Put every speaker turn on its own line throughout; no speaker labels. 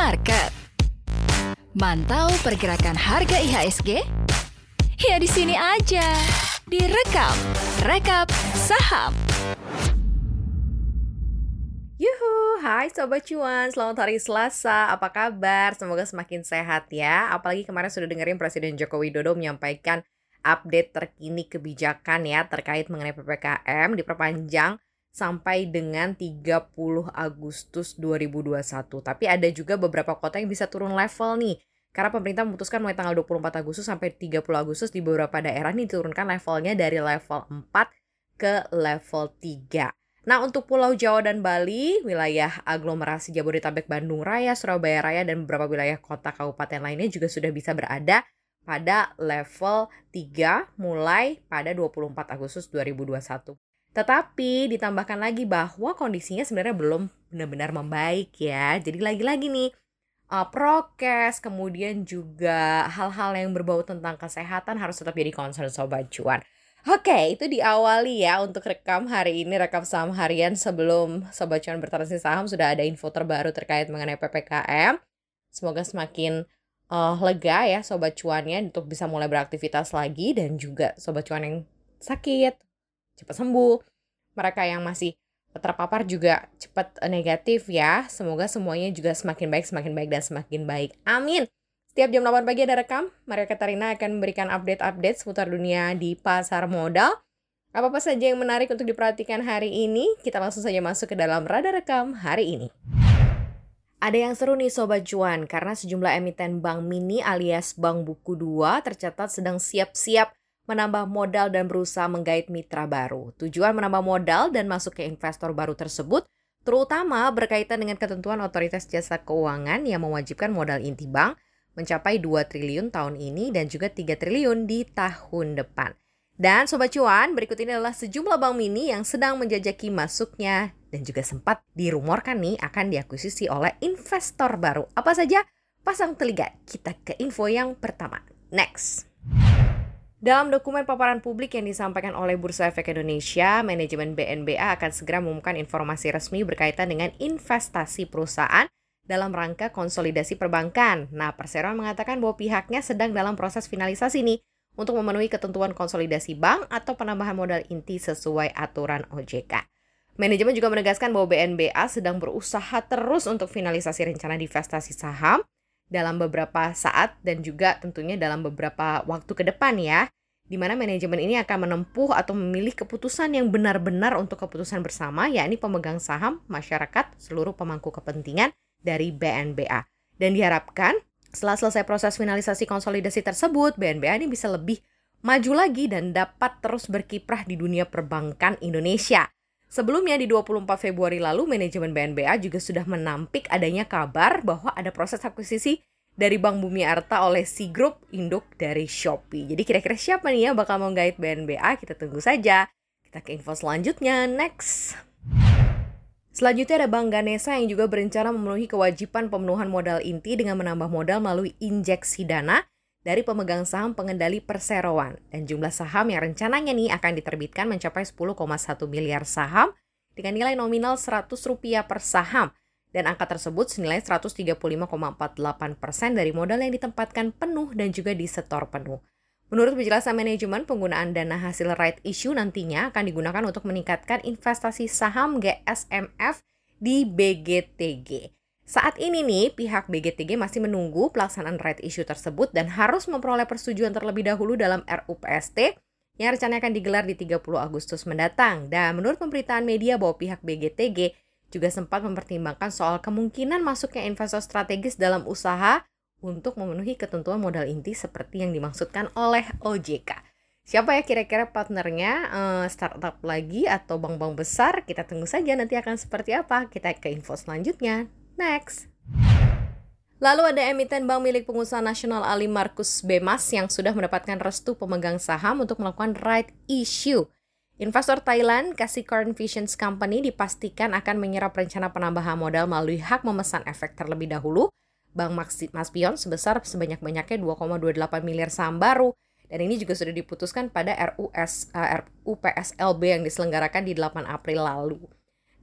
Market. Mantau pergerakan harga IHSG? Ya di sini aja. Direkap, rekap saham.
Yuhu, hai Sobat Cuan, selamat hari Selasa, apa kabar? Semoga semakin sehat ya Apalagi kemarin sudah dengerin Presiden Joko Widodo menyampaikan update terkini kebijakan ya Terkait mengenai PPKM diperpanjang sampai dengan 30 Agustus 2021 Tapi ada juga beberapa kota yang bisa turun level nih karena pemerintah memutuskan mulai tanggal 24 Agustus sampai 30 Agustus di beberapa daerah ini diturunkan levelnya dari level 4 ke level 3. Nah, untuk Pulau Jawa dan Bali, wilayah aglomerasi Jabodetabek, Bandung Raya, Surabaya Raya, dan beberapa wilayah kota kabupaten lainnya juga sudah bisa berada pada level 3 mulai pada 24 Agustus 2021. Tetapi ditambahkan lagi bahwa kondisinya sebenarnya belum benar-benar membaik ya. Jadi lagi-lagi nih, uh, prokes, kemudian juga hal-hal yang berbau tentang kesehatan harus tetap jadi concern sobat cuan. Oke, itu diawali ya untuk rekam hari ini, rekam saham harian sebelum Sobat Cuan bertransaksi saham sudah ada info terbaru terkait mengenai PPKM. Semoga semakin uh, lega ya Sobat Cuannya untuk bisa mulai beraktivitas lagi dan juga Sobat Cuan yang sakit, cepat sembuh. Mereka yang masih terpapar juga cepat negatif ya. Semoga semuanya juga semakin baik, semakin baik, dan semakin baik. Amin. Setiap jam 8 pagi ada rekam, Maria Katarina akan memberikan update-update seputar dunia di pasar modal. Apa-apa saja yang menarik untuk diperhatikan hari ini, kita langsung saja masuk ke dalam radar rekam hari ini. Ada yang seru nih Sobat Cuan, karena sejumlah emiten bank mini alias bank buku 2 tercatat sedang siap-siap menambah modal dan berusaha menggait mitra baru. Tujuan menambah modal dan masuk ke investor baru tersebut terutama berkaitan dengan ketentuan otoritas jasa keuangan yang mewajibkan modal inti bank mencapai 2 triliun tahun ini dan juga 3 triliun di tahun depan. Dan Sobat Cuan, berikut ini adalah sejumlah bank mini yang sedang menjajaki masuknya dan juga sempat dirumorkan nih akan diakuisisi oleh investor baru. Apa saja? Pasang telinga, kita ke info yang pertama. Next. Dalam dokumen paparan publik yang disampaikan oleh Bursa Efek Indonesia, manajemen BNBA akan segera mengumumkan informasi resmi berkaitan dengan investasi perusahaan dalam rangka konsolidasi perbankan. Nah, Perseroan mengatakan bahwa pihaknya sedang dalam proses finalisasi nih untuk memenuhi ketentuan konsolidasi bank atau penambahan modal inti sesuai aturan OJK. Manajemen juga menegaskan bahwa BNBA sedang berusaha terus untuk finalisasi rencana divestasi saham dalam beberapa saat dan juga tentunya dalam beberapa waktu ke depan ya di mana manajemen ini akan menempuh atau memilih keputusan yang benar-benar untuk keputusan bersama yakni pemegang saham, masyarakat, seluruh pemangku kepentingan dari BNBA. Dan diharapkan setelah selesai proses finalisasi konsolidasi tersebut, BNBA ini bisa lebih maju lagi dan dapat terus berkiprah di dunia perbankan Indonesia. Sebelumnya di 24 Februari lalu, manajemen BNBA juga sudah menampik adanya kabar bahwa ada proses akuisisi dari Bank Bumi Arta oleh C Group induk dari Shopee. Jadi kira-kira siapa nih ya bakal menggait BNBA? Kita tunggu saja. Kita ke info selanjutnya. Next. Selanjutnya ada Bank Ganesa yang juga berencana memenuhi kewajiban pemenuhan modal inti dengan menambah modal melalui injeksi dana dari pemegang saham pengendali perseroan dan jumlah saham yang rencananya nih akan diterbitkan mencapai 10,1 miliar saham dengan nilai nominal 100 rupiah per saham dan angka tersebut senilai 135,48 persen dari modal yang ditempatkan penuh dan juga disetor penuh. Menurut penjelasan manajemen, penggunaan dana hasil right issue nantinya akan digunakan untuk meningkatkan investasi saham GSMF di BGTG. Saat ini nih, pihak BGTG masih menunggu pelaksanaan right issue tersebut dan harus memperoleh persetujuan terlebih dahulu dalam RUPST yang rencananya akan digelar di 30 Agustus mendatang. Dan menurut pemberitaan media bahwa pihak BGTG juga sempat mempertimbangkan soal kemungkinan masuknya investor strategis dalam usaha untuk memenuhi ketentuan modal inti seperti yang dimaksudkan oleh OJK. Siapa ya kira-kira partnernya uh, startup lagi atau bank-bank besar? Kita tunggu saja nanti akan seperti apa. Kita ke info selanjutnya. Next. Lalu ada emiten bank milik pengusaha nasional Ali Markus Bemas yang sudah mendapatkan restu pemegang saham untuk melakukan right issue. Investor Thailand, Kasikorn Visions Company dipastikan akan menyerap rencana penambahan modal melalui hak memesan efek terlebih dahulu Bank Maspion sebesar sebanyak-banyaknya 2,28 miliar saham baru dan ini juga sudah diputuskan pada RUS uh, eh, RUPSLB yang diselenggarakan di 8 April lalu.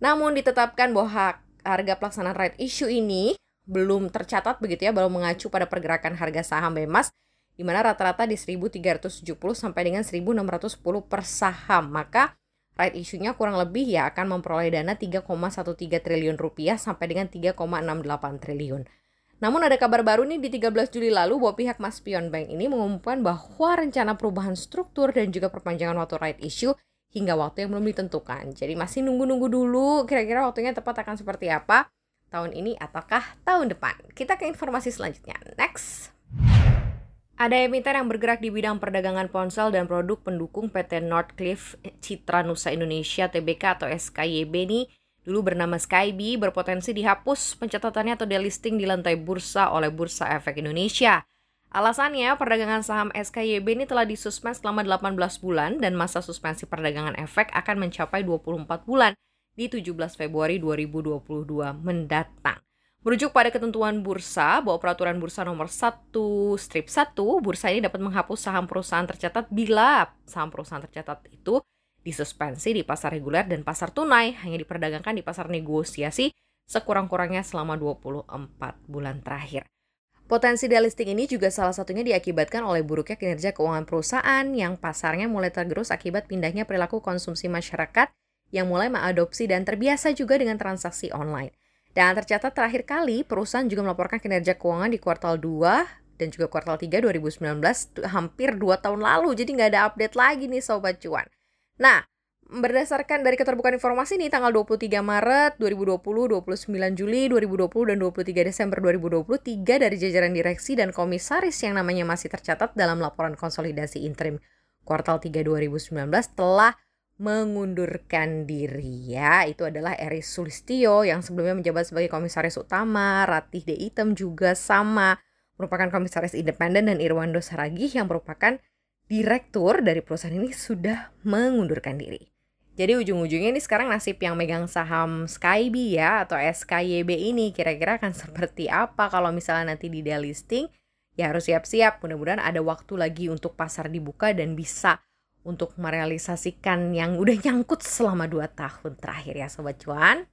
Namun ditetapkan bahwa hak harga pelaksanaan right issue ini belum tercatat begitu ya, belum mengacu pada pergerakan harga saham BEMAS di mana rata-rata di 1370 sampai dengan 1610 per saham. Maka right issue-nya kurang lebih ya akan memperoleh dana 3,13 triliun rupiah sampai dengan 3,68 triliun. Namun ada kabar baru nih di 13 Juli lalu bahwa pihak Maspion Bank ini mengumumkan bahwa rencana perubahan struktur dan juga perpanjangan waktu right issue hingga waktu yang belum ditentukan. Jadi masih nunggu-nunggu dulu kira-kira waktunya tepat akan seperti apa tahun ini ataukah tahun depan. Kita ke informasi selanjutnya. Next. Ada emiten yang bergerak di bidang perdagangan ponsel dan produk pendukung PT Northcliffe Citra Nusa Indonesia TBK atau SKYB ini dulu bernama Skybi berpotensi dihapus pencatatannya atau delisting di lantai bursa oleh Bursa Efek Indonesia. Alasannya, perdagangan saham SKYB ini telah disuspend selama 18 bulan dan masa suspensi perdagangan efek akan mencapai 24 bulan di 17 Februari 2022 mendatang. Merujuk pada ketentuan bursa bahwa peraturan bursa nomor 1 strip 1, bursa ini dapat menghapus saham perusahaan tercatat bila saham perusahaan tercatat itu disuspensi di pasar reguler dan pasar tunai hanya diperdagangkan di pasar negosiasi sekurang-kurangnya selama 24 bulan terakhir. Potensi delisting ini juga salah satunya diakibatkan oleh buruknya kinerja keuangan perusahaan yang pasarnya mulai tergerus akibat pindahnya perilaku konsumsi masyarakat yang mulai mengadopsi dan terbiasa juga dengan transaksi online. Dan tercatat terakhir kali perusahaan juga melaporkan kinerja keuangan di kuartal 2 dan juga kuartal 3 2019 hampir 2 tahun lalu. Jadi nggak ada update lagi nih Sobat Cuan. Nah, berdasarkan dari keterbukaan informasi nih tanggal 23 Maret 2020, 29 Juli 2020 dan 23 Desember 2020 tiga dari jajaran direksi dan komisaris yang namanya masih tercatat dalam laporan konsolidasi interim kuartal 3 2019 telah mengundurkan diri ya. Itu adalah Eris Sulistio yang sebelumnya menjabat sebagai komisaris utama, Ratih De Item juga sama merupakan komisaris independen dan Irwando Saragih yang merupakan direktur dari perusahaan ini sudah mengundurkan diri. Jadi ujung-ujungnya ini sekarang nasib yang megang saham Skybi ya atau SKYB ini kira-kira akan seperti apa kalau misalnya nanti di delisting ya harus siap-siap mudah-mudahan ada waktu lagi untuk pasar dibuka dan bisa untuk merealisasikan yang udah nyangkut selama 2 tahun terakhir ya Sobat Cuan.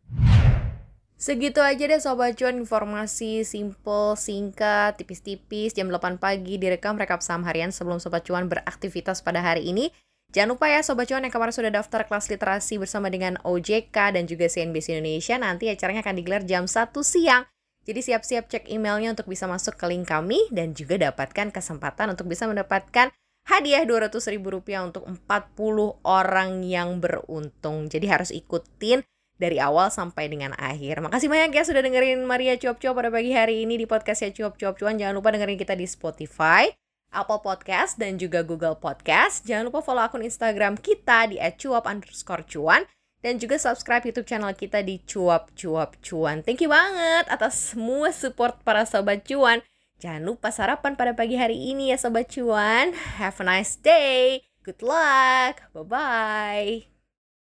Segitu aja deh Sobat Cuan informasi simple, singkat, tipis-tipis jam 8 pagi direkam rekap saham harian sebelum Sobat Cuan beraktivitas pada hari ini. Jangan lupa ya Sobat Cuan yang kemarin sudah daftar kelas literasi bersama dengan OJK dan juga CNBC Indonesia nanti acaranya akan digelar jam 1 siang. Jadi siap-siap cek emailnya untuk bisa masuk ke link kami dan juga dapatkan kesempatan untuk bisa mendapatkan hadiah Rp200.000 untuk 40 orang yang beruntung. Jadi harus ikutin dari awal sampai dengan akhir. Makasih banyak ya sudah dengerin Maria Cuap Cuap pada pagi hari ini di podcastnya Cuap Cuap Cuan. Jangan lupa dengerin kita di Spotify, Apple Podcast, dan juga Google Podcast. Jangan lupa follow akun Instagram kita di @cuap underscore cuan. Dan juga subscribe YouTube channel kita di Cuap Cuap Cuan. Thank you banget atas semua support para sobat cuan. Jangan lupa sarapan pada pagi hari ini ya sobat cuan. Have a nice day. Good luck. Bye-bye.